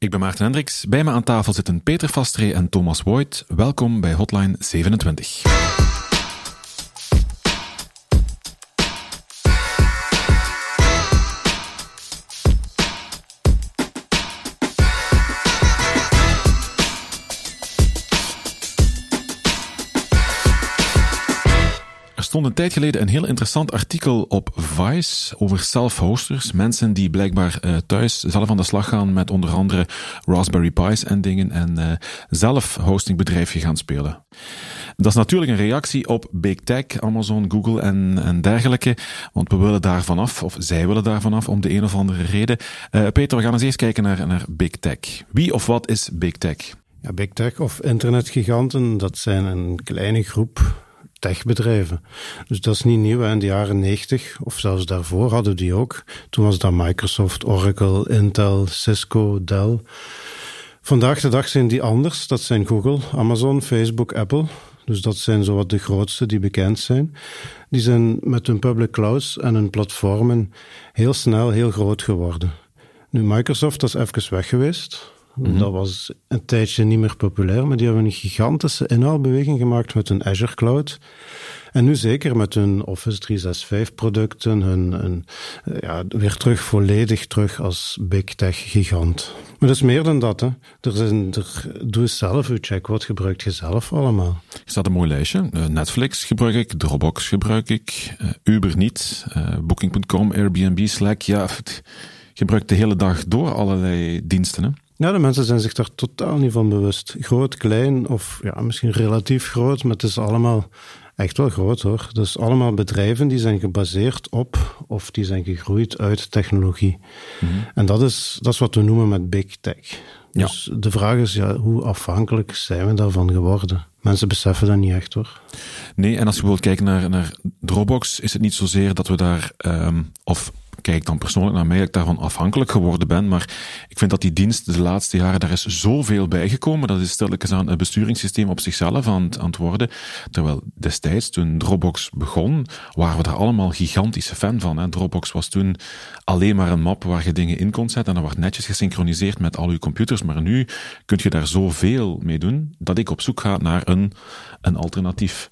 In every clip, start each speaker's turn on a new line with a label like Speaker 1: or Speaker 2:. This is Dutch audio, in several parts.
Speaker 1: Ik ben Maarten Hendricks. Bij me aan tafel zitten Peter Vastree en Thomas Voigt. Welkom bij Hotline 27. Stond een tijd geleden een heel interessant artikel op Vice over self-hosters. Mensen die blijkbaar uh, thuis zelf aan de slag gaan met onder andere Raspberry Pi's en dingen en uh, zelf hostingbedrijfje gaan spelen. Dat is natuurlijk een reactie op Big Tech, Amazon, Google en, en dergelijke. Want we willen daar vanaf, of zij willen daar vanaf, om de een of andere reden. Uh, Peter, we gaan eens eerst kijken naar, naar Big Tech. Wie of wat is Big Tech?
Speaker 2: Ja, Big Tech of internetgiganten, dat zijn een kleine groep techbedrijven. Dus dat is niet nieuw. In de jaren 90 of zelfs daarvoor hadden die ook. Toen was dat Microsoft, Oracle, Intel, Cisco, Dell. Vandaag de dag zijn die anders. Dat zijn Google, Amazon, Facebook, Apple. Dus dat zijn zowat de grootste die bekend zijn. Die zijn met hun public clouds en hun platformen heel snel heel groot geworden. Nu, Microsoft is even weg geweest. Mhm. Dat was een tijdje niet meer populair, maar die hebben een gigantische inhaalbeweging gemaakt met hun Azure Cloud. En nu zeker met hun Office 365 producten, hun, hun, ja, weer terug volledig terug als big tech gigant. Maar dat is meer dan dat. Hè. Er zijn, er, doe zelf uw check. Wat gebruikt je zelf allemaal?
Speaker 1: Er staat een mooi lijstje. Uh, Netflix gebruik ik, Dropbox gebruik ik, uh, Uber niet, Booking.com, Airbnb, Slack. Ja, gebruik de hele dag door allerlei diensten. Hè.
Speaker 2: Ja, de mensen zijn zich daar totaal niet van bewust. Groot, klein of ja, misschien relatief groot, maar het is allemaal echt wel groot hoor. Dus allemaal bedrijven die zijn gebaseerd op of die zijn gegroeid uit technologie. Mhm. En dat is, dat is wat we noemen met big tech. Dus de vraag is, ja, hoe afhankelijk zijn we daarvan geworden? Mensen beseffen dat niet echt hoor.
Speaker 1: Nee, en als je bijvoorbeeld kijkt naar, naar Dropbox, is het niet zozeer dat we daar, um, of kijk dan persoonlijk naar mij, dat ik daarvan afhankelijk geworden ben. Maar ik vind dat die dienst de laatste jaren, daar is zoveel bijgekomen. Dat is stilletjes aan het besturingssysteem op zichzelf aan, het worden. Terwijl destijds, toen Dropbox begon, waren we daar allemaal gigantische fan van. Hè. Dropbox was toen alleen maar een map waar je dingen in kon zetten. En dat werd netjes gesynchroniseerd met al je computers. Maar nu kun je daar zoveel mee doen, dat ik op zoek ga naar een, een alternatief.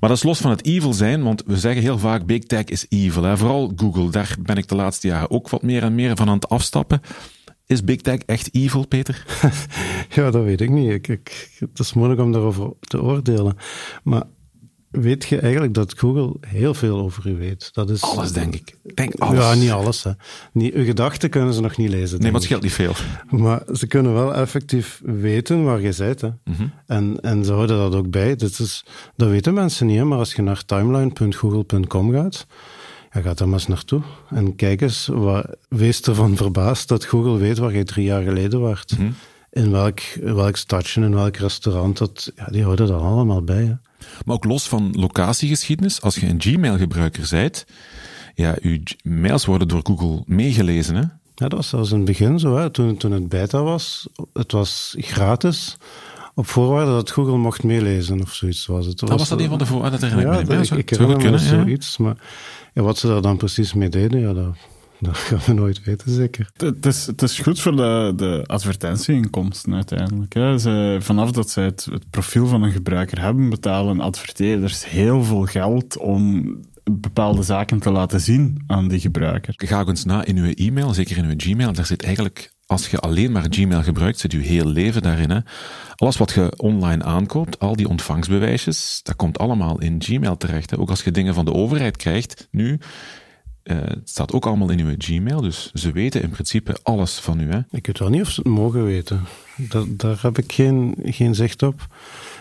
Speaker 1: Maar dat is los van het evil zijn, want we zeggen heel vaak big tech is evil. Hè. Vooral Google, daar ben ik de laatste jaren ook wat meer en meer van aan het afstappen. Is big tech echt evil, Peter?
Speaker 2: ja, dat weet ik niet. Ik, ik, het is moeilijk om daarover te oordelen. Maar weet je eigenlijk dat Google heel veel over u weet. Dat is,
Speaker 1: alles, denk ik. Denk alles.
Speaker 2: Ja, niet alles. Hè. Niet, uw gedachten kunnen ze nog niet lezen.
Speaker 1: Nee, maar het scheelt niet veel.
Speaker 2: Maar ze kunnen wel effectief weten waar je bent. Hè. Mhm. en, en ze houden dat ook bij. Dat, is, dat weten mensen niet, hè. maar als je naar timeline.google.com gaat, ja, gaat daar maar eens naartoe. En kijk eens, wat, wees ervan verbaasd dat Google weet waar je drie jaar geleden was. In welk, welk stadje, in welk restaurant, dat, ja, die houden dat allemaal bij. Hè.
Speaker 1: Maar ook los van locatiegeschiedenis, als je een Gmail-gebruiker bent, ja, je mails worden door Google meegelezen, hè?
Speaker 2: Ja, dat was zelfs in het begin zo, hè. Toen, toen het beta was. Het was gratis, op voorwaarde dat Google mocht meelezen of zoiets was het.
Speaker 1: Was, ah, was dat een van de voorwaarden? Dat
Speaker 2: ik ja, me Ik, ik goed kunnen, zoiets, maar ja, wat ze daar dan precies mee deden, ja, dat dat gaan we nooit weten, zeker.
Speaker 3: Het is, het is goed voor de, de advertentieinkomsten uiteindelijk. Hè. Ze, vanaf dat zij het, het profiel van een gebruiker hebben, betalen adverteerders heel veel geld om bepaalde zaken te laten zien aan die gebruiker.
Speaker 1: Ga ook eens na in uw e-mail, zeker in uw Gmail, daar zit eigenlijk, als je alleen maar Gmail gebruikt, zit je heel leven daarin. Hè? Alles wat je online aankoopt, al die ontvangstbewijsjes, dat komt allemaal in Gmail terecht. Hè? Ook als je dingen van de overheid krijgt, nu, uh, het staat ook allemaal in uw Gmail, dus ze weten in principe alles van u. Hè?
Speaker 2: Ik weet wel niet of ze het mogen weten. Daar heb ik geen, geen zicht op.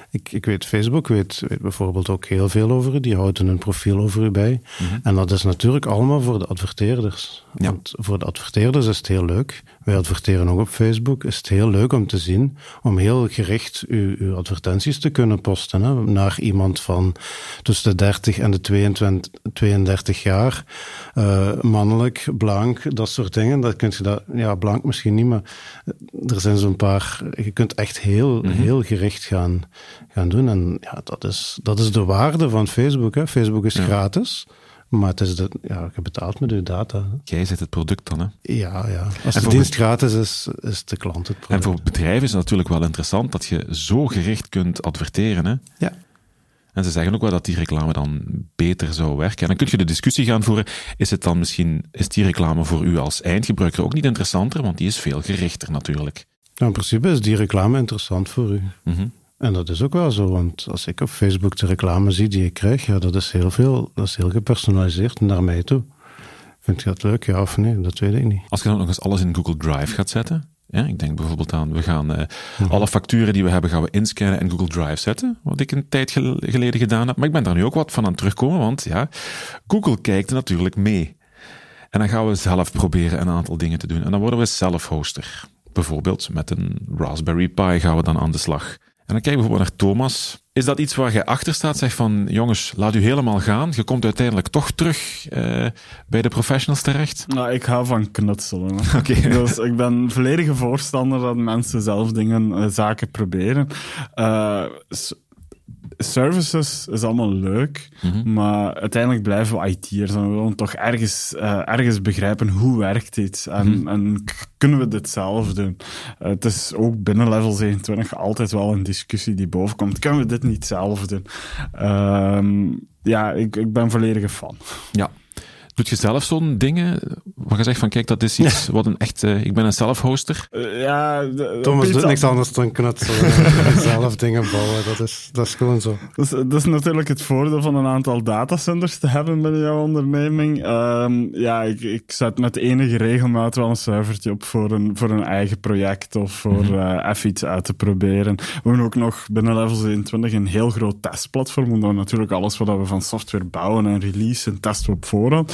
Speaker 2: Ik, ik weet, Facebook weet, weet bijvoorbeeld ook heel veel over u. Die houden een profiel over u bij. Mhm. En dat is natuurlijk allemaal voor de adverteerders. Want voor de adverteerders is het heel leuk. Wij adverteren ook op Facebook. Is het heel leuk om te zien, om heel gericht uw, uw advertenties te kunnen posten. Hè, naar iemand van tussen de 30 en de 22, 32 jaar. Uh, mannelijk, blank, dat soort dingen. Dat kun je dat, ja, blank misschien niet, maar er zijn zo'n paar. Je kunt echt heel, mhm. heel gericht gaan gaan doen. En ja, dat is, dat is de waarde van Facebook. Hè. Facebook is gratis. Maar het is de, ja, je betaalt met je data.
Speaker 1: Jij zit het product dan, hè?
Speaker 2: Ja, ja. Als
Speaker 1: En
Speaker 2: de dienst gratis is, is de klant het
Speaker 1: En
Speaker 2: product.
Speaker 1: voor bedrijven is het natuurlijk wel interessant dat je zo gericht kunt adverteren. Hè?
Speaker 2: Ja.
Speaker 1: En ze zeggen ook wel dat die reclame dan beter zou werken. En dan kun je de discussie gaan voeren, is het dan misschien, is die reclame voor u als eindgebruiker ook niet interessanter? Want die is veel gerichter natuurlijk.
Speaker 2: Nou, in principe is die reclame interessant voor u.
Speaker 1: Mhm.
Speaker 2: En dat is ook wel zo, want als ik op Facebook de reclame zie die ik krijg, ja, dat is heel veel, dat is heel gepersonaliseerd naar mij toe. Vind je dat leuk, ja of nee? Dat weet ik niet.
Speaker 1: Als je dan nog eens alles in Google Drive gaat zetten, ja, ik denk bijvoorbeeld aan, we gaan eh, alle facturen die we hebben, gaan we inscannen en Google Drive zetten, wat ik een tijd gel- geleden gedaan heb. Maar ik ben daar nu ook wat van aan het terugkomen, want ja, Google kijkt natuurlijk mee. En dan gaan we zelf proberen een aantal dingen te doen. En dan worden we zelf-hoster. Bijvoorbeeld met een Raspberry Pi gaan we dan aan de slag. En dan kijken we bijvoorbeeld naar Thomas. Is dat iets waar jij achter staat? Zeg van, jongens, laat u helemaal gaan. Je komt uiteindelijk toch terug eh, bij de professionals terecht.
Speaker 3: Nou, ik hou van knutselen. Dus ik ben volledige voorstander dat mensen zelf dingen, eh, zaken proberen. Eh, s- services is allemaal leuk, maar uiteindelijk blijven we IT'ers en we willen toch ergens, eh, ergens begrijpen hoe werkt dit en, en k- kunnen we dit zelf doen. Eh, het is ook binnen level 27 altijd wel een discussie die bovenkomt. Kunnen we dit niet zelf doen? Ehm, ja, ik, ik ben volledige fan.
Speaker 1: Ja. Doet je zelf zo'n dingen waar je zegt van, kijk, dat is iets wat een echt... eh, ik ben een self-hoster.
Speaker 3: Eh, ja,
Speaker 2: Thomas doet niks anders dan knutselen en zelf dingen bouwen. Dat is, dat is gewoon zo.
Speaker 3: Dat is, dat is natuurlijk het voordeel van een aantal datacenters te hebben binnen jouw onderneming. Ehm, ja, ik, ik zet met enige regelmaat wel een servertje op voor een, voor een eigen project of voor eh, even iets uit te proberen. We hebben ook nog binnen Level 27 een heel groot testplatform, omdat we natuurlijk alles wat we van software bouwen en releasen, testen we op voorhand.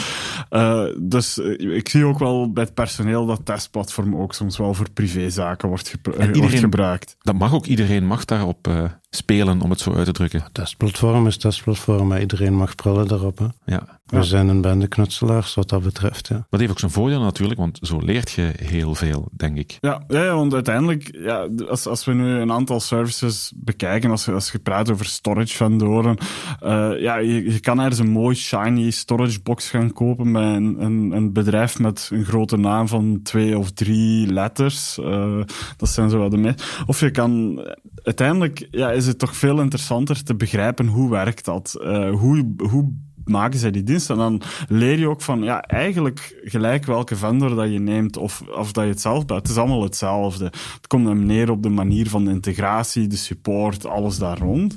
Speaker 3: Eh, dus eh, ik zie ook wel bij het personeel dat testplatform ook soms wel voor privézaken wordt, eh,
Speaker 1: iedereen-
Speaker 3: wordt gebruikt.
Speaker 1: Dat mag ook, iedereen mag daarop eh, spelen, om het zo uit te drukken.
Speaker 2: Testplatform is testplatform, maar iedereen mag prullen daarop. Hè.
Speaker 1: Ja.
Speaker 2: We
Speaker 3: Ja.
Speaker 2: zijn een bende knutselaars wat dat betreft. Ja.
Speaker 1: Maar dat heeft ook zijn voordeel natuurlijk, want zo leert je heel veel, denk ik.
Speaker 3: Ja, ja, want uiteindelijk, ja, als, als we nu een aantal services bekijken, als je, als je praat over storage vendoren, eh, ja, je, je kan ergens een mooi shiny storage box gaan kopen bij een, een, een bedrijf met een grote naam van twee of drie letters. Eh, dat zijn zo wat de meest. Of je kan, uiteindelijk ja, is het toch veel interessanter te begrijpen hoe werkt dat? Eh, hoe, hoe maken zij die dienst. En dan leer je ook van, ja, eigenlijk gelijk welke vendor dat je neemt of, of dat je het zelf bent. Het is allemaal hetzelfde. Het komt dan neer op de manier van de integratie, de support, alles daar rond.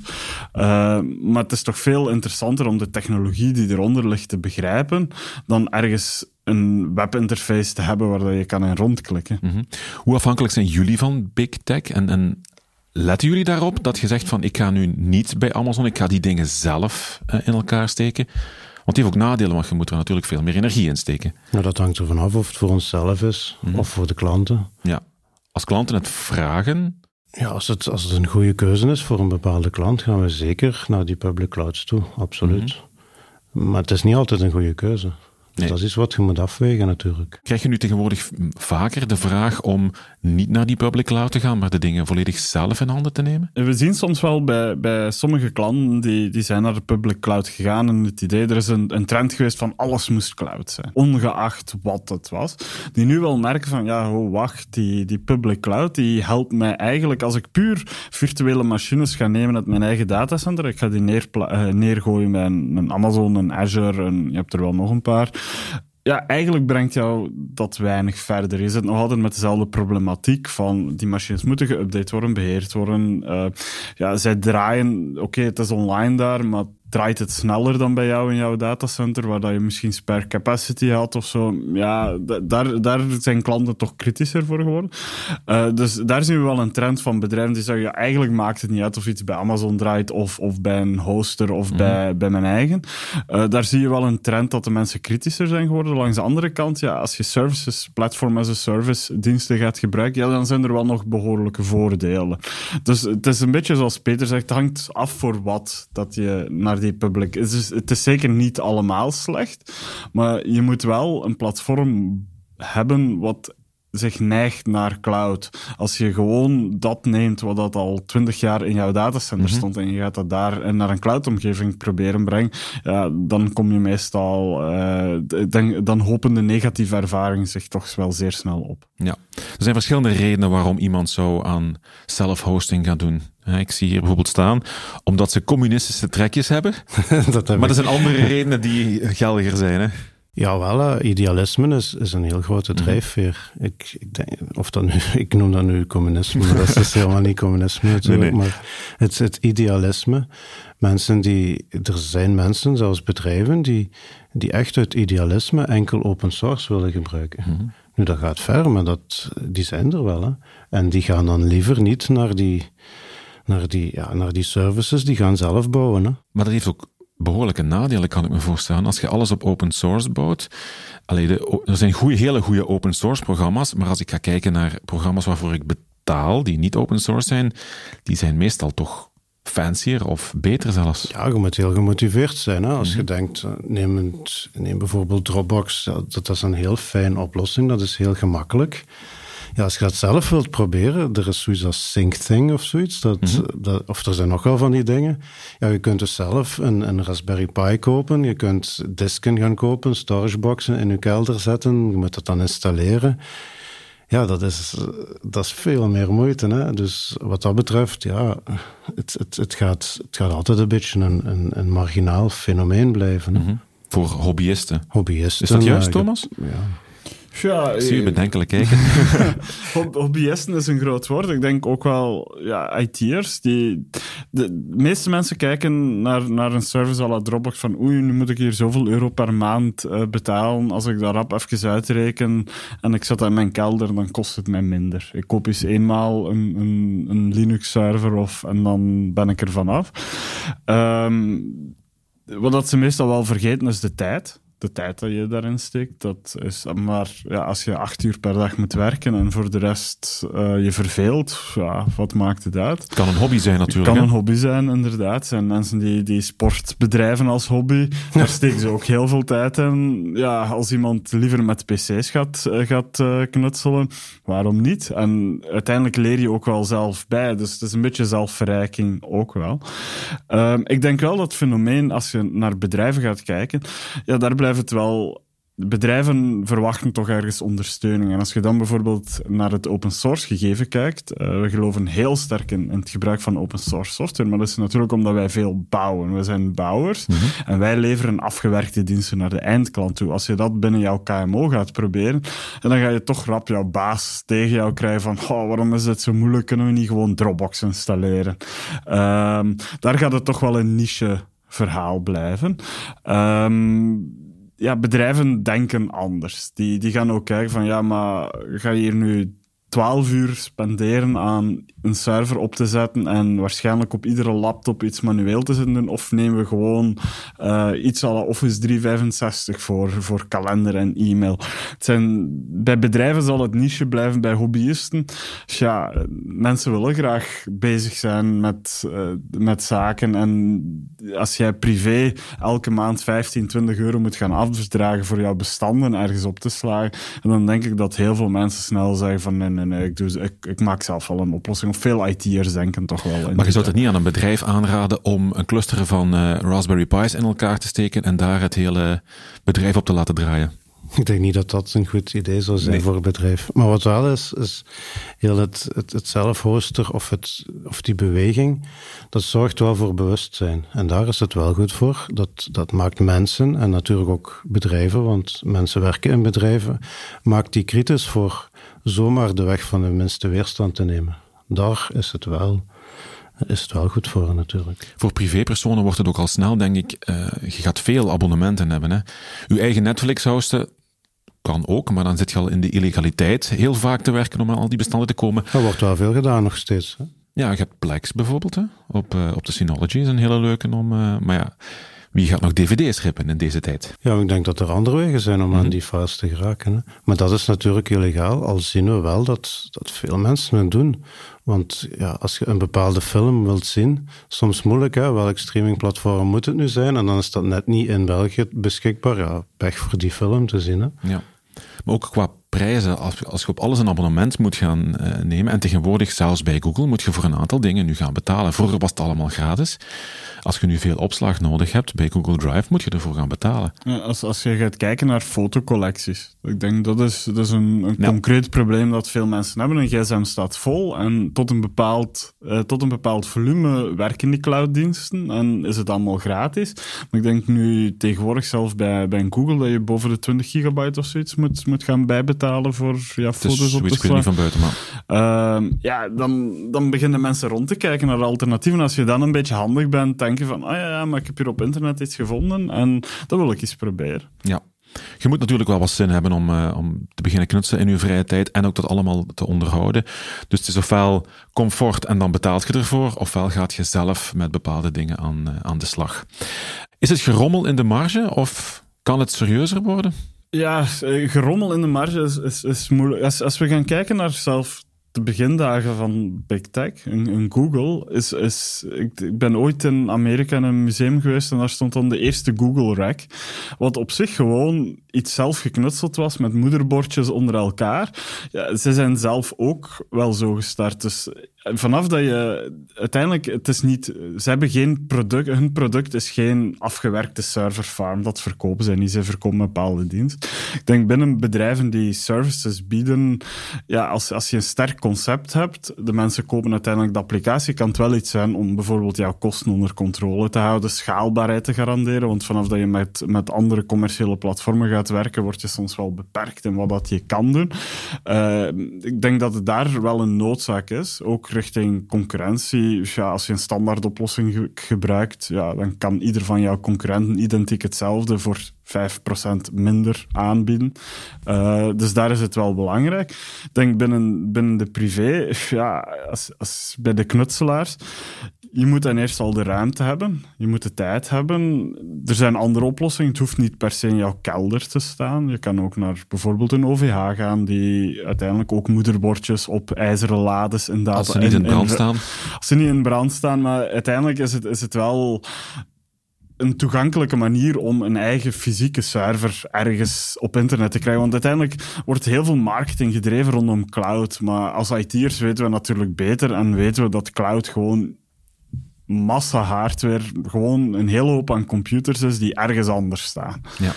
Speaker 3: Eh, maar het is toch veel interessanter om de technologie die eronder ligt te begrijpen, dan ergens een webinterface te hebben waar je kan in rondklikken.
Speaker 1: Mhm. Hoe afhankelijk zijn jullie van big tech? En, en letten jullie daarop dat je zegt van, ik ga nu niet bij Amazon, ik ga die dingen zelf eh, in elkaar steken? Want die heeft ook nadelen, want je moet er natuurlijk veel meer energie in steken.
Speaker 2: Nou, dat hangt er vanaf of het voor onszelf is of voor de klanten.
Speaker 1: Ja. Als klanten het vragen,
Speaker 2: Ja, als het, als het een goede keuze is voor een bepaalde klant, gaan we zeker naar die public clouds toe. Absoluut. Maar het is niet altijd een goede keuze.
Speaker 1: Nee.
Speaker 2: Dat is iets wat je moet afwegen natuurlijk.
Speaker 1: krijg je nu tegenwoordig vaker de vraag om niet naar die public cloud te gaan, maar de dingen volledig zelf in handen te nemen?
Speaker 3: We zien soms wel bij, bij sommige klanten die, die zijn naar de public cloud gegaan en het idee, er is een, een trend geweest van alles moest cloud zijn, ongeacht wat het was. Die nu wel merken van, ja, oh, wacht, die, die public cloud die helpt mij eigenlijk, als ik puur virtuele machines ga nemen uit mijn eigen datacenter, ik ga die eh, neergooien bij een, een Amazon, een Azure, en je hebt er wel nog een paar, ja, eigenlijk brengt jou dat weinig verder. Je zit nog altijd met dezelfde problematiek van die machines moeten geüpdate worden, beheerd worden. Eh, ja, zij draaien, oké, het is online daar, maar draait het sneller dan bij jou in jouw datacenter, waar dat je misschien spare capacity had of zo. Ja, da- daar, daar zijn klanten toch kritischer voor geworden. Eh, dus daar zien we wel een trend van bedrijven die zeggen, ja, eigenlijk maakt het niet uit of iets bij Amazon draait of, of bij een hoster of bij, bij mijn eigen. Eh, daar zie je wel een trend dat de mensen kritischer zijn geworden. Langs de andere kant, ja, als je services, platform as a service diensten gaat gebruiken, ja, dan zijn er wel nog behoorlijke voordelen. Dus het is een beetje zoals Peter zegt, het hangt af voor wat dat je naar die public... Het is, het is zeker niet allemaal slecht, maar je moet wel een platform hebben wat zich neigt naar cloud. Als je gewoon dat neemt wat dat al twintig jaar in jouw datacenter
Speaker 1: Mhm.
Speaker 3: stond en je gaat dat daar naar een cloud-omgeving proberen brengen, ja, dan kom je meestal, eh, dan, dan hopen de negatieve ervaringen zich toch wel zeer snel op.
Speaker 1: Ja, er zijn verschillende redenen waarom iemand zou aan self-hosting gaan doen. Ik zie hier bijvoorbeeld staan, omdat ze communistische trekjes hebben.
Speaker 2: dat heb
Speaker 1: Maar er zijn andere redenen die geldiger zijn. Hè?
Speaker 2: Ja, wel, hè. idealisme is, is een heel grote
Speaker 1: Mhm.
Speaker 2: drijfveer. Ik, ik, denk, of dat nu, ik noem dat nu communisme, maar dat is dus helemaal niet communisme natuurlijk.
Speaker 1: Nee, nee.
Speaker 2: Maar het, het idealisme. Mensen die, er zijn mensen, zelfs bedrijven, die, die echt uit idealisme enkel open source willen gebruiken.
Speaker 1: Mhm.
Speaker 2: Nu, dat gaat ver, maar dat, die zijn er wel. Hè. En die gaan dan liever niet naar die, naar die, ja, naar die services, die gaan zelf bouwen. Hè.
Speaker 1: Maar dat heeft ook behoorlijke nadelen, kan ik me voorstellen. Als je alles op open source bouwt. Allee, de, er zijn goeie, hele goede open source programma's, maar als ik ga kijken naar programma's waarvoor ik betaal, die niet open source zijn, die zijn meestal toch fancier of beter zelfs.
Speaker 2: Ja, je moet heel gemotiveerd zijn. Hè? Als je denkt, eh, neem, neem bijvoorbeeld Dropbox, dat, dat is een heel fijne oplossing, dat is heel gemakkelijk. Ja, als je dat zelf wilt proberen, er is zoiets als SyncThing of zoiets, dat, dat, of er zijn nog wel van die dingen. Ja, je kunt dus zelf een, een Raspberry Pi kopen, je kunt disken gaan kopen, storageboxen in je kelder zetten, je moet dat dan installeren. Ja, dat is, dat is veel meer moeite. Hè? Dus wat dat betreft, ja, het, het, het, gaat, het gaat altijd een beetje een, een, een marginaal fenomeen blijven. hè.
Speaker 1: Mhm. Voor hobbyisten.
Speaker 2: Hobbyisten.
Speaker 1: Is dat juist, Thomas?
Speaker 2: Ja.
Speaker 3: Ja,
Speaker 1: Ik zie je bedenkelijk kijken.
Speaker 3: Hob- Hobbyisten is een groot woord. Ik denk ook wel, ja, IT'ers, die... De meeste mensen kijken naar, naar een service à la Dropbox van oei, nu moet ik hier zoveel euro per maand eh, betalen. Als ik dat rap even uitreken en ik zet dat in mijn kelder, dan kost het mij minder. Ik koop eens eenmaal een, een, een Linux-server of, en dan ben ik er vanaf. Ehm wat dat ze meestal wel vergeten is de tijd. De tijd dat je daarin steekt. Dat is, maar ja, als je acht uur per dag moet werken en voor de rest eh, je verveelt, ja, wat maakt het uit?
Speaker 1: Het kan een hobby zijn
Speaker 3: Het
Speaker 1: natuurlijk.
Speaker 3: kan
Speaker 1: hè?
Speaker 3: een hobby zijn, inderdaad. Er zijn mensen die, die sport bedrijven als hobby. Daar steken ze ook heel veel tijd in. Ja, als iemand liever met pc's gaat, eh, gaat eh, knutselen, waarom niet? En uiteindelijk leer je ook wel zelf bij. Dus het is een beetje zelfverrijking ook wel. Ehm, ik denk wel dat het fenomeen, als je naar bedrijven gaat kijken, ja, daar blijft het wel bedrijven verwachten toch ergens ondersteuning. En als je dan bijvoorbeeld naar het open source gegeven kijkt, eh, we geloven heel sterk in, in het gebruik van open source software, maar dat is natuurlijk omdat wij veel bouwen. We zijn bouwers en wij leveren afgewerkte diensten naar de eindklant toe. Als je dat binnen jouw KMO gaat proberen, en dan ga je toch rap jouw baas tegen jou krijgen van oh, waarom is dit zo moeilijk, kunnen we niet gewoon Dropbox installeren? Ehm, daar gaat het toch wel een niche verhaal blijven. Ehm, ja, bedrijven denken anders. Die, die gaan ook kijken van, ja, maar ga je hier nu 12 uur spenderen aan een server op te zetten en waarschijnlijk op iedere laptop iets manueel te zetten, of nemen we gewoon eh, iets la Office 365 voor, voor kalender en e-mail. Het zijn, bij bedrijven zal het niche blijven, bij hobbyisten. Dus ja, mensen willen graag bezig zijn met, eh, met zaken en als jij privé elke maand 15, 20 euro moet gaan afdragen voor jouw bestanden ergens op te slagen, en dan denk ik dat heel veel mensen snel zeggen van nee, nee, nee, ik, doe, ik, ik maak zelf wel een oplossing. Veel IT'ers denken toch wel. in
Speaker 1: Maar je zou het niet aan een bedrijf aanraden om een cluster van eh, Raspberry Pi's in elkaar te steken en daar het hele bedrijf op te laten draaien.
Speaker 2: Ik denk niet dat dat een goed idee zou zijn
Speaker 1: Nee.
Speaker 2: voor een bedrijf. Maar wat wel is, is heel het, het, het zelfhoster of, het, of die beweging, dat zorgt wel voor bewustzijn. En daar is het wel goed voor. Dat, dat maakt mensen en natuurlijk ook bedrijven, want mensen werken in bedrijven, maakt die kritisch voor zomaar de weg van de minste weerstand te nemen. Daar is het wel, is het wel goed voor natuurlijk.
Speaker 1: Voor privépersonen wordt het ook al snel, denk ik, eh, je gaat veel abonnementen hebben. Hè. Uw eigen Netflix hosten kan ook, maar dan zit je al in de illegaliteit heel vaak te werken om aan al die bestanden te komen.
Speaker 2: Er wordt wel veel gedaan nog steeds. Hè?
Speaker 1: Ja, je hebt Plex bijvoorbeeld, hè, op, eh, op de Synology is een hele leuke om... eh, maar ja, wie gaat nog dvd's rippen in deze tijd?
Speaker 2: Ja, ik denk dat er andere wegen zijn om aan die files te geraken. Hè. Maar dat is natuurlijk illegaal, al zien we wel dat, dat veel mensen het doen. Want ja, als je een bepaalde film wilt zien, soms moeilijk, hè, welk streamingplatform moet het nu zijn? En dan is dat net niet in België beschikbaar. Ja, pech voor die film te zien. Hè.
Speaker 1: Ja. Maar ook qua prijzen, als, als je op alles een abonnement moet gaan uh, nemen, en tegenwoordig zelfs bij Google moet je voor een aantal dingen nu gaan betalen. Vroeger was het allemaal gratis. Als je nu veel opslag nodig hebt bij Google Drive, moet je ervoor gaan betalen.
Speaker 3: Ja, als, als je gaat kijken naar fotocollecties, ik denk dat is, dat is een, een concreet probleem dat veel mensen hebben. Een gsm staat vol en tot een bepaald, uh, tot een bepaald volume werken die clouddiensten en is het allemaal gratis. Maar ik denk nu tegenwoordig zelf bij, bij Google dat je boven de 20 gigabyte of zoiets moet, moet gaan bijbetalen voor ja, foto's op te slaan.
Speaker 1: niet van buiten, maar...
Speaker 3: Uh, ja, dan, dan beginnen mensen rond te kijken naar alternatieven. Als je dan een beetje handig bent, denken van, ah ja, maar ik heb hier op internet iets gevonden en dat wil ik eens proberen.
Speaker 1: Ja. Je moet natuurlijk wel wat zin hebben om, uh, om te beginnen knutselen in je vrije tijd en ook dat allemaal te onderhouden. Dus het is ofwel comfort en dan betaalt je ervoor, ofwel gaat je zelf met bepaalde dingen aan, uh, aan de slag. Is het gerommel in de marge of kan het serieuzer worden?
Speaker 3: Ja, eh, gerommel in de marge is, is, is moeilijk. Als, als we gaan kijken naar zelf de begindagen van Big Tech, een, Google, is... is ik, ik, ben ooit in Amerika in een museum geweest en daar stond dan de eerste Google Rack. Wat op zich gewoon iets zelf geknutseld was met moederbordjes onder elkaar. Ja, ze zijn zelf ook wel zo gestart. Dus vanaf dat je uiteindelijk, het is niet, ze hebben geen product, hun product is geen afgewerkte serverfarm. Dat verkopen ze niet. Ze verkopen een bepaalde dienst. Ik denk binnen bedrijven die services bieden, ja, als, als je een sterk concept hebt, de mensen kopen uiteindelijk de applicatie, kan het wel iets zijn om bijvoorbeeld jouw kosten onder controle te houden, schaalbaarheid te garanderen. Want vanaf dat je met, met andere commerciële platformen gaat werken, word je soms wel beperkt in wat dat je kan doen. Uh, ik denk dat het daar wel een noodzaak is. Ook richting concurrentie. Ja, als je een standaard oplossing gebruikt, ja, dan kan ieder van jouw concurrenten identiek hetzelfde voor 5% minder aanbieden. Uh, dus daar is het wel belangrijk. Ik denk binnen, binnen de privé, ja, als, als bij de knutselaars, je moet dan eerst al de ruimte hebben. Je moet de tijd hebben. Er zijn andere oplossingen. Het hoeft niet per se in jouw kelder te staan. Je kan ook naar bijvoorbeeld een OVH gaan, die uiteindelijk ook moederbordjes op ijzeren lades in
Speaker 1: Als ze niet in, brand staan.
Speaker 3: Als ze niet in brand staan, maar uiteindelijk is het, is het wel een toegankelijke manier om een eigen fysieke server ergens op internet te krijgen. Want uiteindelijk wordt heel veel marketing gedreven rondom cloud. Maar als IT'ers weten we natuurlijk beter en weten we dat cloud gewoon massa hardware, gewoon een hele hoop aan computers is die ergens anders staan.
Speaker 1: Ja.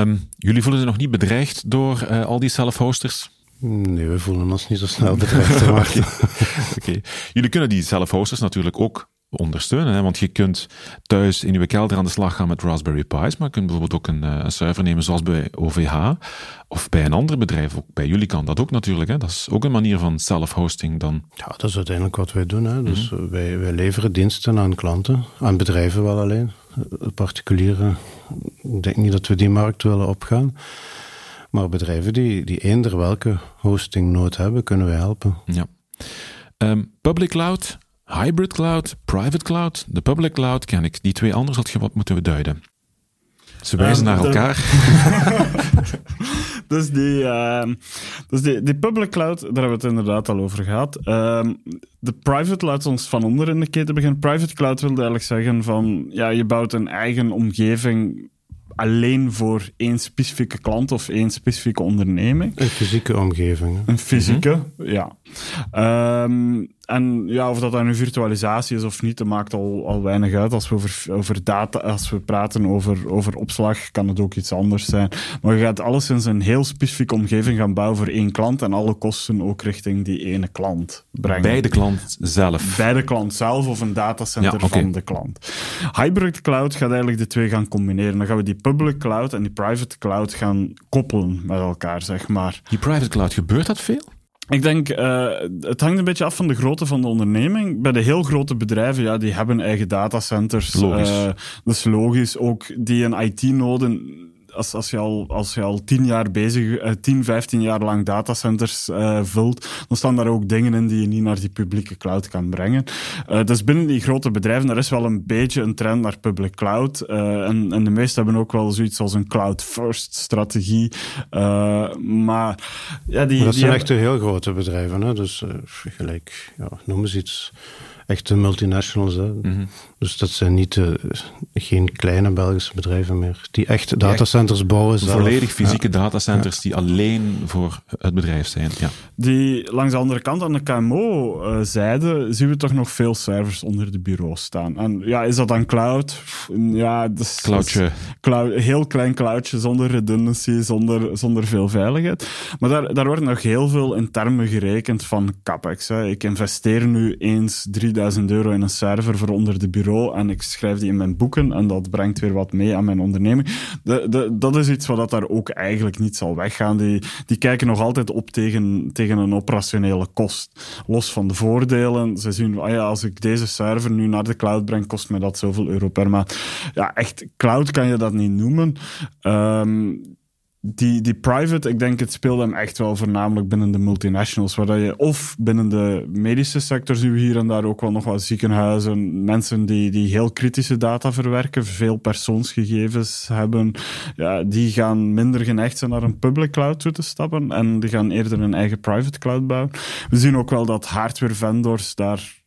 Speaker 1: Um, jullie voelen zich nog niet bedreigd door uh, al die self-hosters?
Speaker 2: Nee, we voelen ons niet zo snel bedreigd. Oké.
Speaker 1: okay. Jullie kunnen die self-hosters natuurlijk ook ondersteunen. Hè? Want je kunt thuis in je kelder aan de slag gaan met Raspberry Pi's, maar je kunt bijvoorbeeld ook een, eh, een server nemen zoals bij OVH of bij een ander bedrijf. Ook bij jullie kan dat ook natuurlijk. Hè? Dat is ook een manier van self-hosting dan.
Speaker 2: Ja, dat is uiteindelijk wat wij doen. Hè? Dus mhm. wij, wij leveren diensten aan klanten, aan bedrijven wel alleen. Particulieren, ik denk niet dat we die markt willen opgaan. Maar bedrijven die, die eender welke hosting nood hebben, kunnen wij helpen.
Speaker 1: Ja. Um, public cloud, Hybrid cloud, private cloud, de public cloud ken ik. Die twee anders had je wat moeten duiden. Ze wijzen naar elkaar.
Speaker 3: dus die, uh, dus die, die public cloud, daar hebben we het inderdaad al over gehad. Uh, de private cloud, ons van onder in de keten beginnen. Private cloud wil eigenlijk zeggen van, ja, je bouwt een eigen omgeving alleen voor één specifieke klant of één specifieke onderneming.
Speaker 2: Een fysieke omgeving.
Speaker 3: Een fysieke, mhm. ja. Um, en ja, of dat dan een virtualisatie is of niet, dat maakt al, al weinig uit. Als we over, over data, als we praten over, over opslag, kan het ook iets anders zijn. Maar je gaat alleszins een heel specifieke omgeving gaan bouwen voor één klant en alle kosten ook richting die ene klant brengen.
Speaker 1: Bij de klant zelf?
Speaker 3: Bij de klant zelf of een datacenter van de klant. Hybrid cloud gaat eigenlijk de twee gaan combineren. Dan gaan we die public cloud en die private cloud gaan koppelen met elkaar, zeg maar.
Speaker 1: Die private cloud, gebeurt dat veel?
Speaker 3: Ik denk, uh, het hangt een beetje af van de grootte van de onderneming. Bij de heel grote bedrijven, ja, die hebben eigen datacenters.
Speaker 1: Logisch. Uh,
Speaker 3: dat is logisch. Ook die een IT-noden als, als, je al, als je al tien jaar bezig, uh, 10, 15 jaar lang datacenters uh, vult, dan staan daar ook dingen in die je niet naar die publieke cloud kan brengen. Uh, dus binnen die grote bedrijven, er is wel een beetje een trend naar public cloud. Uh, en, en de meesten hebben ook wel zoiets als een cloud-first strategie. maar ja, die,
Speaker 2: dat
Speaker 3: die
Speaker 2: zijn echt heel grote bedrijven, hè? dus gelijk, ja, noem eens iets echte multinationals. Hè. Mm -hmm. Dus dat zijn niet, uh, geen kleine Belgische bedrijven meer. Die echt datacenters bouwen zelf.
Speaker 1: Volledig fysieke datacenters die alleen voor het bedrijf zijn. Ja.
Speaker 3: Die langs de andere kant aan de KMO-zijde zien we toch nog veel servers onder de bureaus staan. En ja, is dat dan cloud? Ja, dat is,
Speaker 1: Cloudje.
Speaker 3: Cloud, heel klein cloudje, zonder redundancy, zonder, zonder veel veiligheid. Maar daar, daar wordt nog heel veel in termen gerekend van capex. Hè. Ik investeer nu eens 3000 euro in een server voor onder de en ik schrijf die in mijn boeken en dat brengt weer wat mee aan mijn onderneming. De, de, dat is iets wat daar ook eigenlijk niet zal weggaan. Die, die kijken nog altijd op tegen, tegen een operationele kost. Los van de voordelen. Ze zien, ah ja, als ik deze server nu naar de cloud breng, kost mij dat zoveel euro per maand. Ja, echt, cloud kan je dat niet noemen. Um, die, die private, ik denk het speelde hem echt wel voornamelijk binnen de multinationals, waar je of binnen de medische sector zien we hier en daar ook wel nog wat ziekenhuizen, mensen die, die heel kritische data verwerken, veel persoonsgegevens hebben, ja, die gaan minder geneigd zijn naar een public cloud toe te stappen en die gaan eerder een eigen private cloud bouwen. We zien ook wel dat hardware vendors daar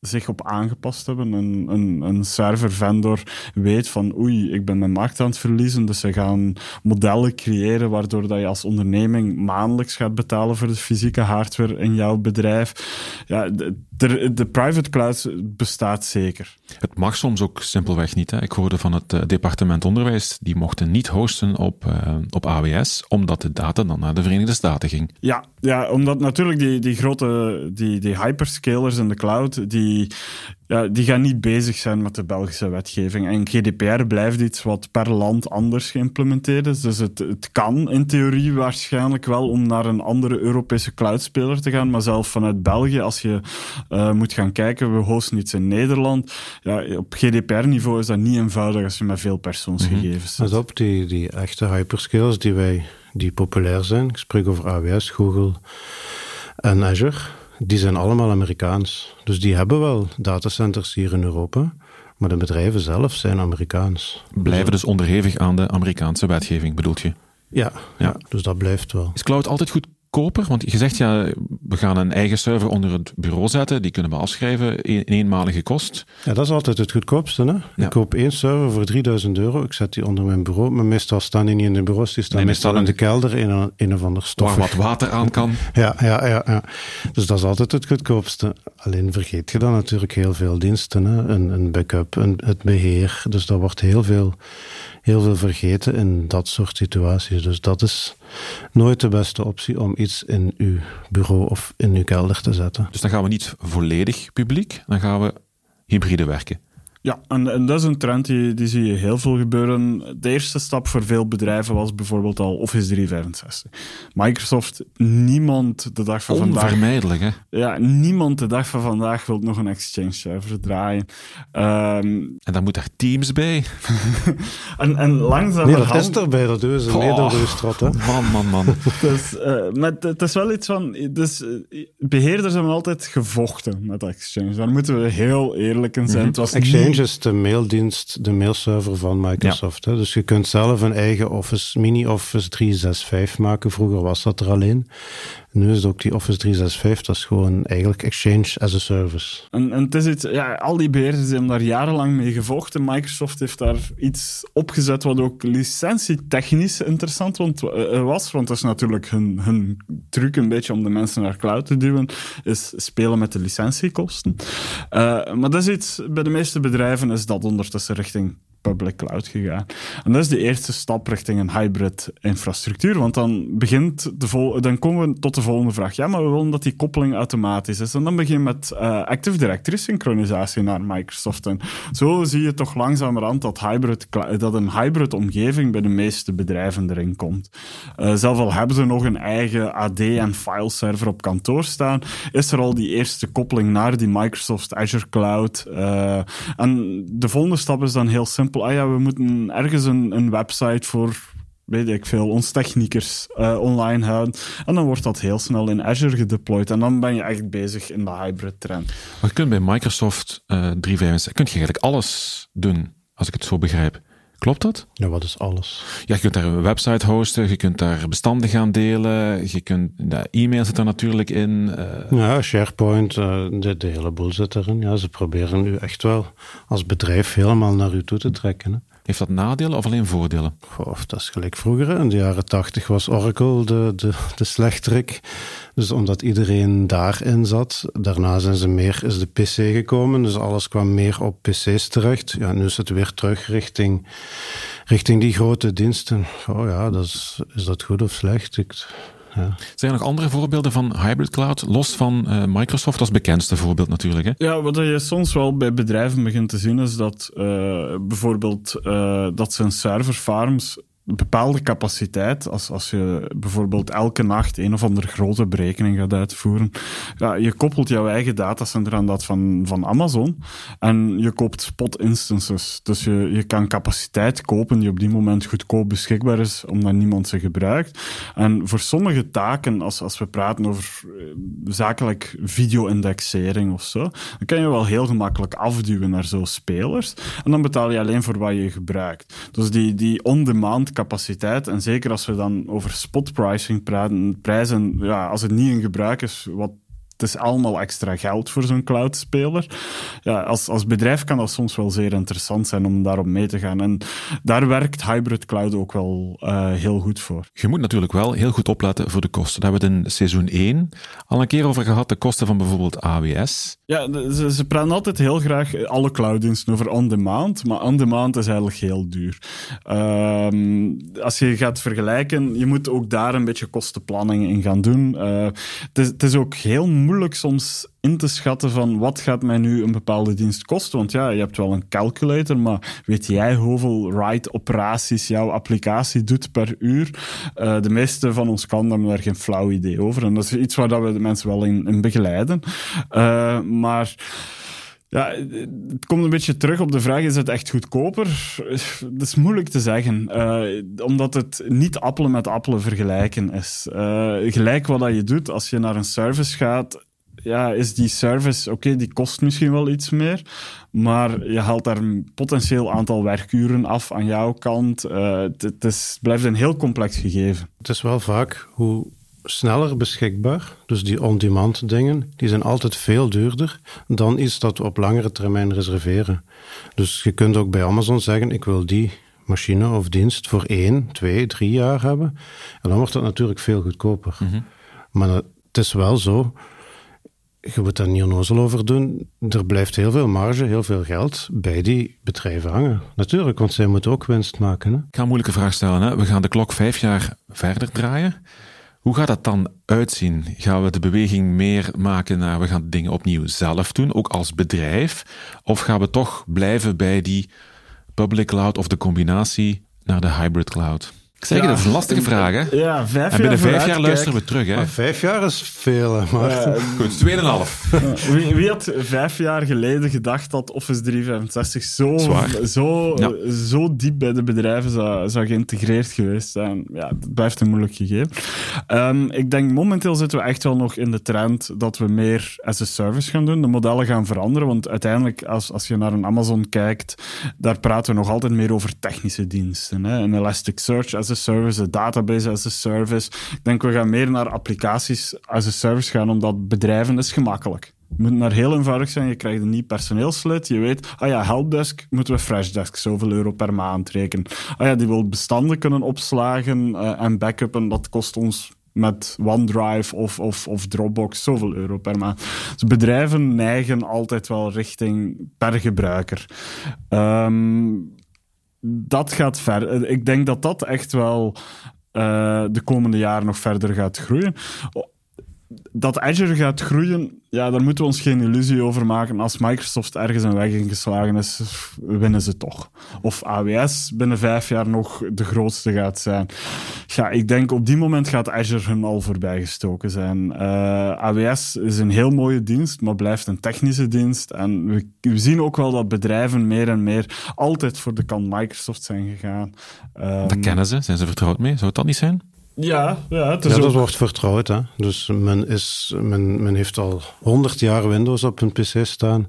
Speaker 3: zich op aangepast hebben. Een, een, een server-vendor weet van oei, ik ben mijn markt aan het verliezen, dus ze gaan modellen creëren waardoor dat je als onderneming maandelijks gaat betalen voor de fysieke hardware in jouw bedrijf. Ja, de, de, de private cloud bestaat zeker.
Speaker 1: Het mag soms ook simpelweg niet. Hè. Ik hoorde van het uh, departement onderwijs, die mochten niet hosten op, uh, op AWS, omdat de data dan naar de Verenigde Staten ging.
Speaker 3: Ja, ja omdat natuurlijk die, die grote die, die hyperscalers in de cloud, die die, ja, die gaan niet bezig zijn met de Belgische wetgeving. En GDPR blijft iets wat per land anders geïmplementeerd is. Dus het, het kan in theorie waarschijnlijk wel om naar een andere Europese cloudspeler te gaan. Maar zelf vanuit België, als je uh, moet gaan kijken, we hosten iets in Nederland. Ja, op GDPR-niveau is dat niet eenvoudig als je met veel persoonsgegevens
Speaker 2: zit. op, die, die echte hyperscalers die wij die populair zijn. Ik spreek over AWS, Google en Azure die zijn allemaal Amerikaans. Dus die hebben wel datacenters hier in Europa. Maar de bedrijven zelf zijn Amerikaans.
Speaker 1: Blijven dus onderhevig aan de Amerikaanse wetgeving, bedoelt je?
Speaker 2: Ja, ja. ja dus dat blijft wel.
Speaker 1: Is cloud altijd goed koper? Want je zegt ja, we gaan een eigen server onder het bureau zetten, die kunnen we afschrijven in eenmalige kost.
Speaker 2: Ja, dat is altijd het goedkoopste. Hè? Ja. Ik koop één server voor 3000 euro, ik zet die onder mijn bureau, maar meestal staan die niet in de bureaus, die staan nee, meestal in de kelder in een, een of ander stof.
Speaker 1: Waar wat water aan kan.
Speaker 2: ja, ja, ja, ja. Dus dat is altijd het goedkoopste. Alleen vergeet je dan natuurlijk heel veel diensten. Hè? Een, een backup, een, het beheer. Dus dat wordt heel veel heel veel vergeten in dat soort situaties. Dus dat is nooit de beste optie om iets in uw bureau of in uw kelder te zetten.
Speaker 1: Dus dan gaan we niet volledig publiek, dan gaan we hybride werken.
Speaker 3: Ja, en, en, dat is een trend die, die zie je heel veel gebeuren. De eerste stap voor veel bedrijven was bijvoorbeeld al Office 365. Microsoft, niemand de dag van vandaag...
Speaker 1: Onvermijdelijk, hè?
Speaker 3: Ja, niemand de dag van vandaag wil nog een Exchange server draaien. Um,
Speaker 1: en dan moet er Teams bij.
Speaker 3: en, en langzaam...
Speaker 2: Nee, dat is erbij, dat doen ze. Nee, dat is hè?
Speaker 1: Man, man, man.
Speaker 3: dus, uh, met, het is wel iets van... Dus, beheerders hebben altijd gevochten met Exchange. Daar moeten we heel eerlijk in zijn. Mm -hmm. Het was
Speaker 2: Exchange is de maildienst, de mailserver van Microsoft. Hè? Dus je kunt zelf een eigen Office, mini-Office 365 maken. Vroeger was dat er alleen. Nu is het ook die Office 365, dat is gewoon eigenlijk Exchange as a Service.
Speaker 3: En, en het is iets, ja, al die beheerders hebben daar jarenlang mee gevochten. Microsoft heeft daar iets opgezet wat ook licentietechnisch interessant want, uh, was. Want dat is natuurlijk hun, hun truc een beetje om de mensen naar cloud te duwen, is spelen met de licentiekosten. Uh, maar dat is iets, bij de meeste bedrijven is dat ondertussen richting public cloud gegaan. En dat is de eerste stap richting een hybrid infrastructuur, want dan, begint de vol dan komen we tot de volgende vraag. Ja, maar we willen dat die koppeling automatisch is. En dan begin je met uh, Active Directory synchronisatie naar Microsoft. En zo zie je toch langzamerhand dat, hybrid, dat een hybrid omgeving bij de meeste bedrijven erin komt. Uh, zelf al hebben ze nog een eigen AD en file server op kantoor staan, is er al die eerste koppeling naar die Microsoft Azure Cloud. Uh, en de volgende stap is dan heel simpel ah ja, we moeten ergens een, een website voor weet ik veel, ons techniekers uh, online houden. En dan wordt dat heel snel in Azure gedeployed. En dan ben je echt bezig in de hybrid trend.
Speaker 1: Maar je kunt bij Microsoft uh, 365 kun je eigenlijk alles doen, als ik het zo begrijp. Klopt dat?
Speaker 2: Ja, wat is alles?
Speaker 1: Ja, je kunt daar een website hosten, je kunt daar bestanden gaan delen, je kunt, e-mail zit er natuurlijk in.
Speaker 2: Uh... Ja, SharePoint, uh, de, de, hele boel zit erin. Ja, ze proberen u echt wel als bedrijf helemaal naar u toe te trekken. Hè?
Speaker 1: Heeft dat nadelen of alleen voordelen?
Speaker 2: Goh, dat is gelijk vroeger. In de jaren tachtig was Oracle de, de, de. Dus omdat iedereen daarin zat. Daarna zijn ze meer, is de PC gekomen. Dus alles kwam meer op PC's terecht. Ja, nu is het weer terug richting, richting die grote diensten. Oh ja, dat is, is dat goed of slecht? Ik, ja.
Speaker 1: Zijn er nog andere voorbeelden van hybrid cloud, los van uh, Microsoft als bekendste voorbeeld natuurlijk? Hè?
Speaker 3: Ja, wat je soms wel bij bedrijven begint te zien is dat uh, bijvoorbeeld uh, dat zijn serverfarms bepaalde capaciteit. Als, als je bijvoorbeeld elke nacht een of andere grote berekening gaat uitvoeren. Ja, je koppelt jouw eigen datacenter aan dat van, van Amazon. En je koopt spot instances. Dus je, je kan capaciteit kopen die op die moment goedkoop beschikbaar is, omdat niemand ze gebruikt. En voor sommige taken, als, als we praten over eh, zakelijk video-indexering of zo, dan kan je wel heel gemakkelijk afduwen naar zo'n spelers. En dan betaal je alleen voor wat je gebruikt. Dus die, die on-demand capaciteit. En zeker als we dan over spot pricing praten, prijzen, ja, als het niet in gebruik is, wat het is allemaal extra geld voor zo'n cloud-speler. Ja, als, als bedrijf kan dat soms wel zeer interessant zijn om daarop mee te gaan. En daar werkt hybrid cloud ook wel uh, heel goed voor.
Speaker 1: Je moet natuurlijk wel heel goed opletten voor de kosten. Daar hebben we het in seizoen 1 al een keer over gehad, de kosten van bijvoorbeeld AWS.
Speaker 3: Ja, ze, ze praten altijd heel graag alle clouddiensten over on-demand, maar on-demand is eigenlijk heel duur. Um, als je gaat vergelijken, je moet ook daar een beetje kostenplanning in gaan doen. Uh, het, is, het is ook heel moeilijk moeilijk soms in te schatten van wat gaat mij nu een bepaalde dienst kosten. Want ja, je hebt wel een calculator, maar weet jij hoeveel write-operaties jouw applicatie doet per uur? Uh, de meeste van ons kan daar geen flauw idee over. En dat is iets waar we de mensen wel in, begeleiden. Uh, maar... Ja, het komt een beetje terug op de vraag: is het echt goedkoper? Dat is moeilijk te zeggen, uh, omdat het niet appelen met appelen vergelijken is. Uh, gelijk wat dat je doet als je naar een service gaat, ja, is die service, oké, die kost misschien wel iets meer, maar je haalt daar een potentieel aantal werkuren af aan jouw kant. Uh, het, is, blijft een heel complex gegeven.
Speaker 2: Het is wel vaak hoe sneller beschikbaar. Dus die on-demand dingen, die zijn altijd veel duurder dan iets dat we op langere termijn reserveren. Dus je kunt ook bij Amazon zeggen, ik wil die machine of dienst voor één, twee, drie jaar hebben. En dan wordt dat natuurlijk veel goedkoper. Mm -hmm. Maar het is wel zo, je moet daar niet onnozel over doen. Er blijft heel veel marge, heel veel geld bij die bedrijven hangen. Natuurlijk, want zij moeten ook winst maken. Hè?
Speaker 1: Ik ga een moeilijke vraag stellen. Hè? We gaan de klok vijf jaar verder draaien. Hoe gaat dat dan uitzien? Gaan we de beweging meer maken naar we gaan dingen opnieuw zelf doen, ook als bedrijf? Of gaan we toch blijven bij die public cloud of de combinatie naar de hybrid cloud? Ik zeg ja, dat is een lastige vraag, hè?
Speaker 3: Ja, vijf
Speaker 1: en binnen
Speaker 3: jaar
Speaker 1: vijf jaar luisteren we terug, hè?
Speaker 2: Maar vijf jaar is veel, maar... Ja,
Speaker 1: Goed, tweeënhalf.
Speaker 3: wie, wie had vijf jaar geleden gedacht dat Office 365 zo, zo, ja. zo diep bij de bedrijven zou, zou geïntegreerd geweest zijn? Ja, dat blijft een moeilijk gegeven. Um, ik denk, momenteel zitten we echt wel nog in de trend dat we meer as a service gaan doen. De modellen gaan veranderen, want uiteindelijk, als, als je naar een Amazon kijkt, daar praten we nog altijd meer over technische diensten. Hè? Een Elasticsearch as a service, een database as a service. Ik denk we gaan meer naar applicaties as a service gaan, omdat bedrijven is gemakkelijk. Het moet maar heel eenvoudig zijn. Je krijgt een nieuw personeelslid. Je weet, ah ja, helpdesk moeten we freshdesk zoveel euro per maand rekenen. Ah ja, die wil bestanden kunnen opslagen uh, en backuppen. Dat kost ons met OneDrive of, of, of Dropbox zoveel euro per maand. Dus bedrijven neigen altijd wel richting per gebruiker. Um, dat gaat ver. Ik denk dat dat echt wel uh, de komende jaren nog verder gaat groeien dat Azure gaat groeien, ja, daar moeten we ons geen illusie over maken. Als Microsoft ergens een weg ingeslagen is, winnen ze toch. Of AWS binnen vijf jaar nog de grootste gaat zijn. Ja, ik denk op die moment gaat Azure hun al voorbijgestoken zijn. Uh, eh, AWS is een heel mooie dienst, maar blijft een technische dienst. En we, we, zien ook wel dat bedrijven meer en meer altijd voor de kant Microsoft zijn gegaan.
Speaker 1: Um, dat kennen ze, zijn ze vertrouwd mee? Zou het dat niet zijn?
Speaker 3: Ja, ja, het
Speaker 2: is ja dat wordt vertrouwd. Hè? Dus men, is, men, men heeft al 100 jaar Windows op een PC staan.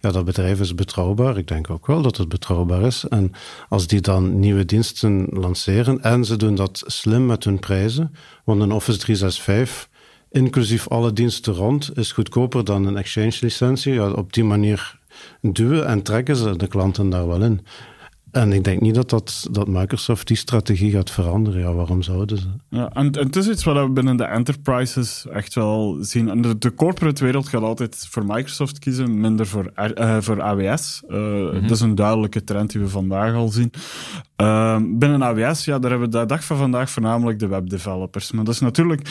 Speaker 2: Ja, dat bedrijf is betrouwbaar. Ik denk ook wel dat het betrouwbaar is. En als die dan nieuwe diensten lanceren en ze doen dat slim met hun prijzen, want een Office 365 inclusief alle diensten rond, is goedkoper dan een Exchange licentie. Ja, op die manier duwen en trekken ze de klanten daar wel in. En ik denk niet dat, dat, dat Microsoft die strategie gaat veranderen. Ja, waarom zouden ze?
Speaker 3: Ja, en, en het is iets wat we binnen de enterprises echt wel zien. En de, de corporate wereld gaat altijd voor Microsoft kiezen, minder voor, uh, voor AWS. Uh, mm -hmm. Dat is een duidelijke trend die we vandaag al zien. Uh, binnen AWS, ja, daar hebben we de dag van vandaag voornamelijk de webdevelopers. Maar dat is natuurlijk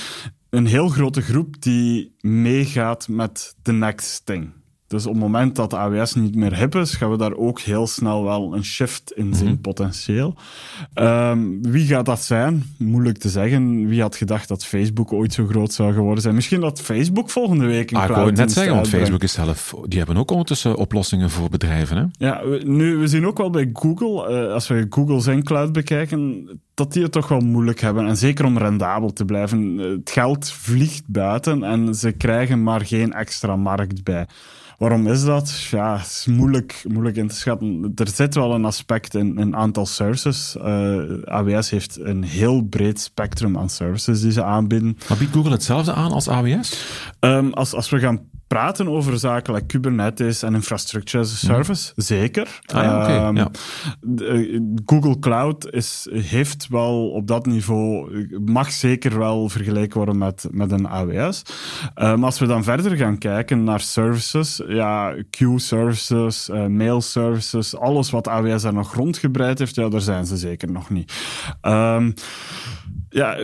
Speaker 3: een heel grote groep die meegaat met the next thing. Dus op het moment dat de AWS niet meer hip is, gaan we daar ook heel snel wel een shift in zien, mm-hmm. potentieel. Um, wie gaat dat zijn? Moeilijk te zeggen. Wie had gedacht dat Facebook ooit zo groot zou geworden zijn? Misschien dat Facebook volgende week een
Speaker 1: ah, Ik wou net zeggen, want Facebook is zelf... Die hebben ook ondertussen oplossingen voor bedrijven, hè?
Speaker 3: Ja, we, nu, we zien ook wel bij Google, uh, als we Google zijn cloud bekijken, dat die het toch wel moeilijk hebben. En zeker om rendabel te blijven. Het geld vliegt buiten en ze krijgen maar geen extra markt bij. Waarom is dat? Ja, het is moeilijk, moeilijk in te schatten. Er zit wel een aspect in een aantal services. Uh, AWS heeft een heel breed spectrum aan services die ze aanbieden.
Speaker 1: Maar biedt Google hetzelfde aan als AWS?
Speaker 3: Um, als, als we gaan praten over zaken like Kubernetes en infrastructure as a service, mm. zeker.
Speaker 1: Ah, ja, okay. um, ja.
Speaker 3: Google Cloud is, heeft wel op dat niveau, mag zeker wel vergeleken worden met, met een AWS. Um, als we dan verder gaan kijken naar services, ja, queue services, uh, mail services, alles wat AWS daar nog rondgebreid heeft, ja, daar zijn ze zeker nog niet. Um, ja,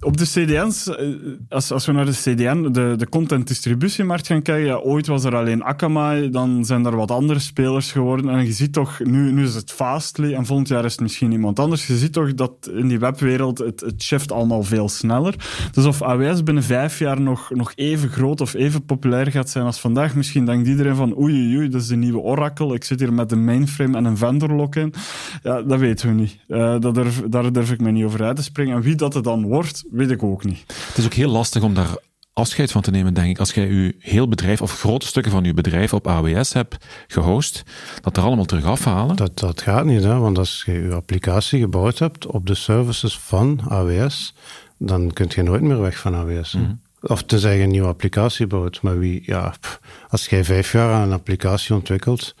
Speaker 3: op de CDN's, eh, als, als we naar de CDN, de, de content distributiemarkt gaan kijken, ja, ooit was er alleen Akamai, dan zijn er wat andere spelers geworden. En je ziet toch, nu, nu is het Fastly en volgend jaar is het misschien iemand anders. Je ziet toch dat in die webwereld het, het shift allemaal veel sneller. Dus of AWS binnen vijf jaar nog, nog even groot of even populair gaat zijn als vandaag, misschien denkt iedereen van oei oei, oei dat is de nieuwe Oracle, ik zit hier met een mainframe en een vendor lock-in. Ja, dat weten we niet. Uh, dat durf, daar durf ik me niet over uit te springen. En wie dat het dan wordt, weet ik ook niet.
Speaker 1: Het is ook heel lastig om daar afscheid van te nemen, denk ik. Als jij je heel bedrijf of grote stukken van je bedrijf op AWS hebt gehost, dat er allemaal terug afhalen.
Speaker 2: Dat, dat gaat niet, hè? want als je je applicatie gebouwd hebt op de services van AWS, dan kun je nooit meer weg van AWS. Mm -hmm. Of tenzij je een nieuwe applicatie bouwt. Maar wie, ja, als jij vijf jaar aan een applicatie ontwikkelt,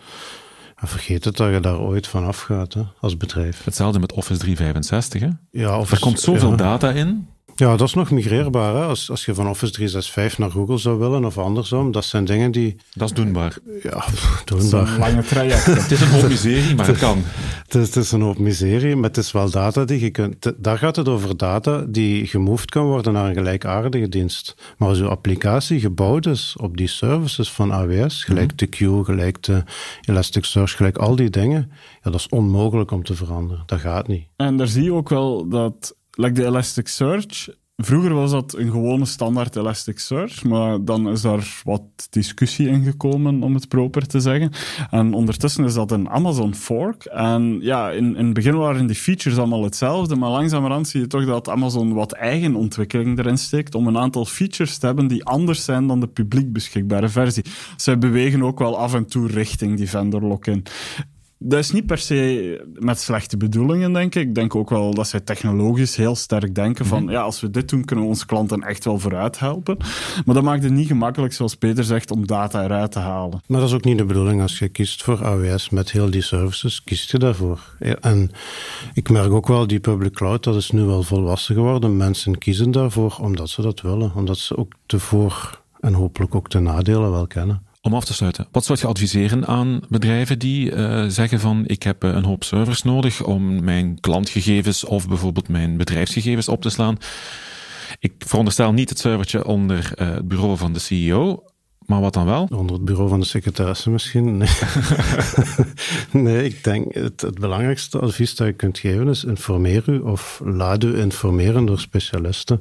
Speaker 2: vergeet het dat je daar ooit van afgaat hè, als bedrijf.
Speaker 1: Hetzelfde met Office 365. Hè?
Speaker 2: Ja, Office,
Speaker 1: er komt zoveel
Speaker 2: ja.
Speaker 1: data in.
Speaker 2: Ja, dat is nog migreerbaar. Hè? Als, als je van Office 365 naar Google zou willen of andersom, dat zijn dingen die...
Speaker 1: Dat is doenbaar.
Speaker 2: Ja, doenbaar.
Speaker 3: een lange traject.
Speaker 1: het is een hoop miserie, maar het kan.
Speaker 2: Het is, het is een hoop miserie, maar het is wel data die je kunt... Daar gaat het over data die gemoved kan worden naar een gelijkaardige dienst. Maar als je applicatie gebouwd is op die services van AWS, gelijk mm -hmm. de Queue, gelijk de Elasticsearch, gelijk al die dingen, ja, dat is onmogelijk om te veranderen. Dat gaat niet.
Speaker 3: En daar zie je ook wel dat like de Elasticsearch. Vroeger was dat een gewone standaard Elasticsearch, maar dan is daar wat discussie in gekomen, om het proper te zeggen. En ondertussen is dat een Amazon fork. En ja, in, in het begin waren die features allemaal hetzelfde, maar langzamerhand zie je toch dat Amazon wat eigen ontwikkeling erin steekt om een aantal features te hebben die anders zijn dan de publiek beschikbare versie. Zij bewegen ook wel af en toe richting die vendor lock-in dat is niet per se met slechte bedoelingen, denk ik. Ik denk ook wel dat zij technologisch heel sterk denken van, mm -hmm. ja, als we dit doen, kunnen we onze klanten echt wel vooruit helpen. Maar dat maakt het niet gemakkelijk, zoals Peter zegt, om data eruit te halen.
Speaker 2: Maar dat is ook niet de bedoeling. Als je kiest voor AWS met heel die services, kiest je daarvoor. En ik merk ook wel, die public cloud, dat is nu wel volwassen geworden. Mensen kiezen daarvoor omdat ze dat willen. Omdat ze ook de voor- en hopelijk ook de nadelen wel kennen.
Speaker 1: Om af te sluiten, wat zou je adviseren aan bedrijven die uh, zeggen van ik heb een hoop servers nodig om mijn klantgegevens of bijvoorbeeld mijn bedrijfsgegevens op te slaan? Ik veronderstel niet het servertje onder uh, het bureau van de CEO, maar wat dan wel?
Speaker 2: Onder het bureau van de secretaresse misschien. Nee, nee ik denk het, het, belangrijkste advies dat je kunt geven is informeer u of laat u informeren door specialisten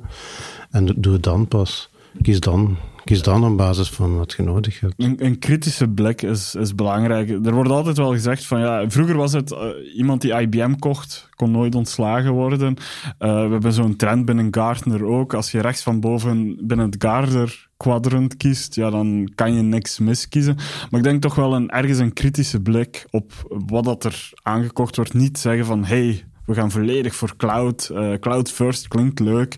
Speaker 2: en doe het dan pas. Kies dan Kies dan op basis van wat je nodig hebt.
Speaker 3: Een, een, kritische blik is, is belangrijk. Er wordt altijd wel gezegd van ja, vroeger was het uh, iemand die IBM kocht, kon nooit ontslagen worden. Uh, we hebben zo'n trend binnen Gartner ook. Als je rechts van boven binnen het Gartner quadrant kiest, ja, dan kan je niks miskiezen. Maar ik denk toch wel een, ergens een kritische blik op wat dat er aangekocht wordt. Niet zeggen van hey, we gaan volledig voor cloud. Uh, cloud first klinkt leuk.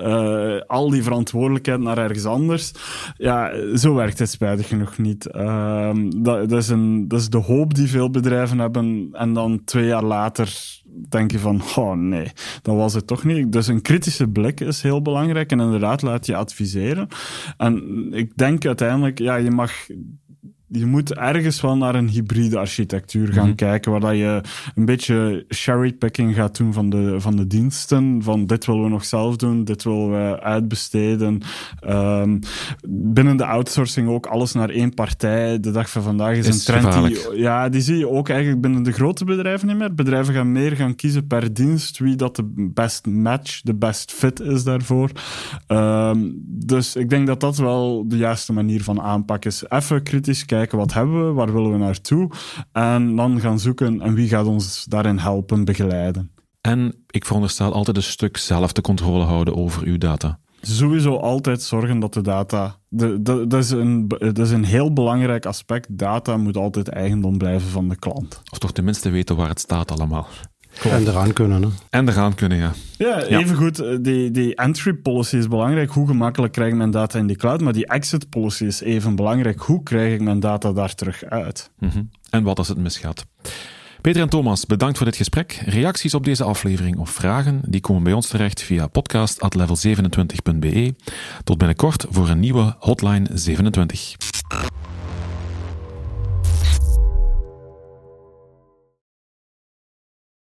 Speaker 3: Uh, al die verantwoordelijkheid naar ergens anders. Ja, zo werkt het spijtig genoeg niet. Uh, dat, dat, is een, dat is de hoop die veel bedrijven hebben. En dan twee jaar later denk je van, oh nee, dat was het toch niet. Dus een kritische blik is heel belangrijk en inderdaad laat je adviseren. En ik denk uiteindelijk, ja, je mag je moet ergens wel naar een hybride architectuur gaan mhm. kijken, waar dat je een beetje cherrypicking gaat doen van de, van de diensten. Van dit willen we nog zelf doen, dit willen we uitbesteden. Um, binnen de outsourcing ook alles naar één partij. De dag van vandaag is, een trend die, ja, die zie je ook eigenlijk binnen de grote bedrijven niet meer. Bedrijven gaan meer gaan kiezen per dienst wie dat de best match, de best fit is daarvoor. Um, dus ik denk dat dat wel de juiste manier van aanpak is. Even kritisch kijken kijken wat hebben we, waar willen we naartoe. En dan gaan zoeken en wie gaat ons daarin helpen, begeleiden.
Speaker 1: En ik veronderstel altijd een stuk zelf de controle houden over uw data.
Speaker 3: Sowieso altijd zorgen dat de data. De, de, dat, is een, dat is een heel belangrijk aspect. Data moet altijd eigendom blijven van de klant.
Speaker 1: Of toch tenminste weten waar het staat allemaal.
Speaker 2: En eraan kunnen. Hè?
Speaker 1: En eraan kunnen, ja.
Speaker 3: Ja, even goed. Eh, die, die entry policy is belangrijk. Hoe gemakkelijk krijg ik mijn data in die cloud? Maar die exit policy is even belangrijk. Hoe krijg ik mijn data daar terug uit?
Speaker 1: Mhm. En wat als het misgaat? Peter en Thomas, bedankt voor dit gesprek. Reacties op deze aflevering of vragen, die komen bij ons terecht via podcast.level27.be. Tot binnenkort voor een nieuwe Hotline 27.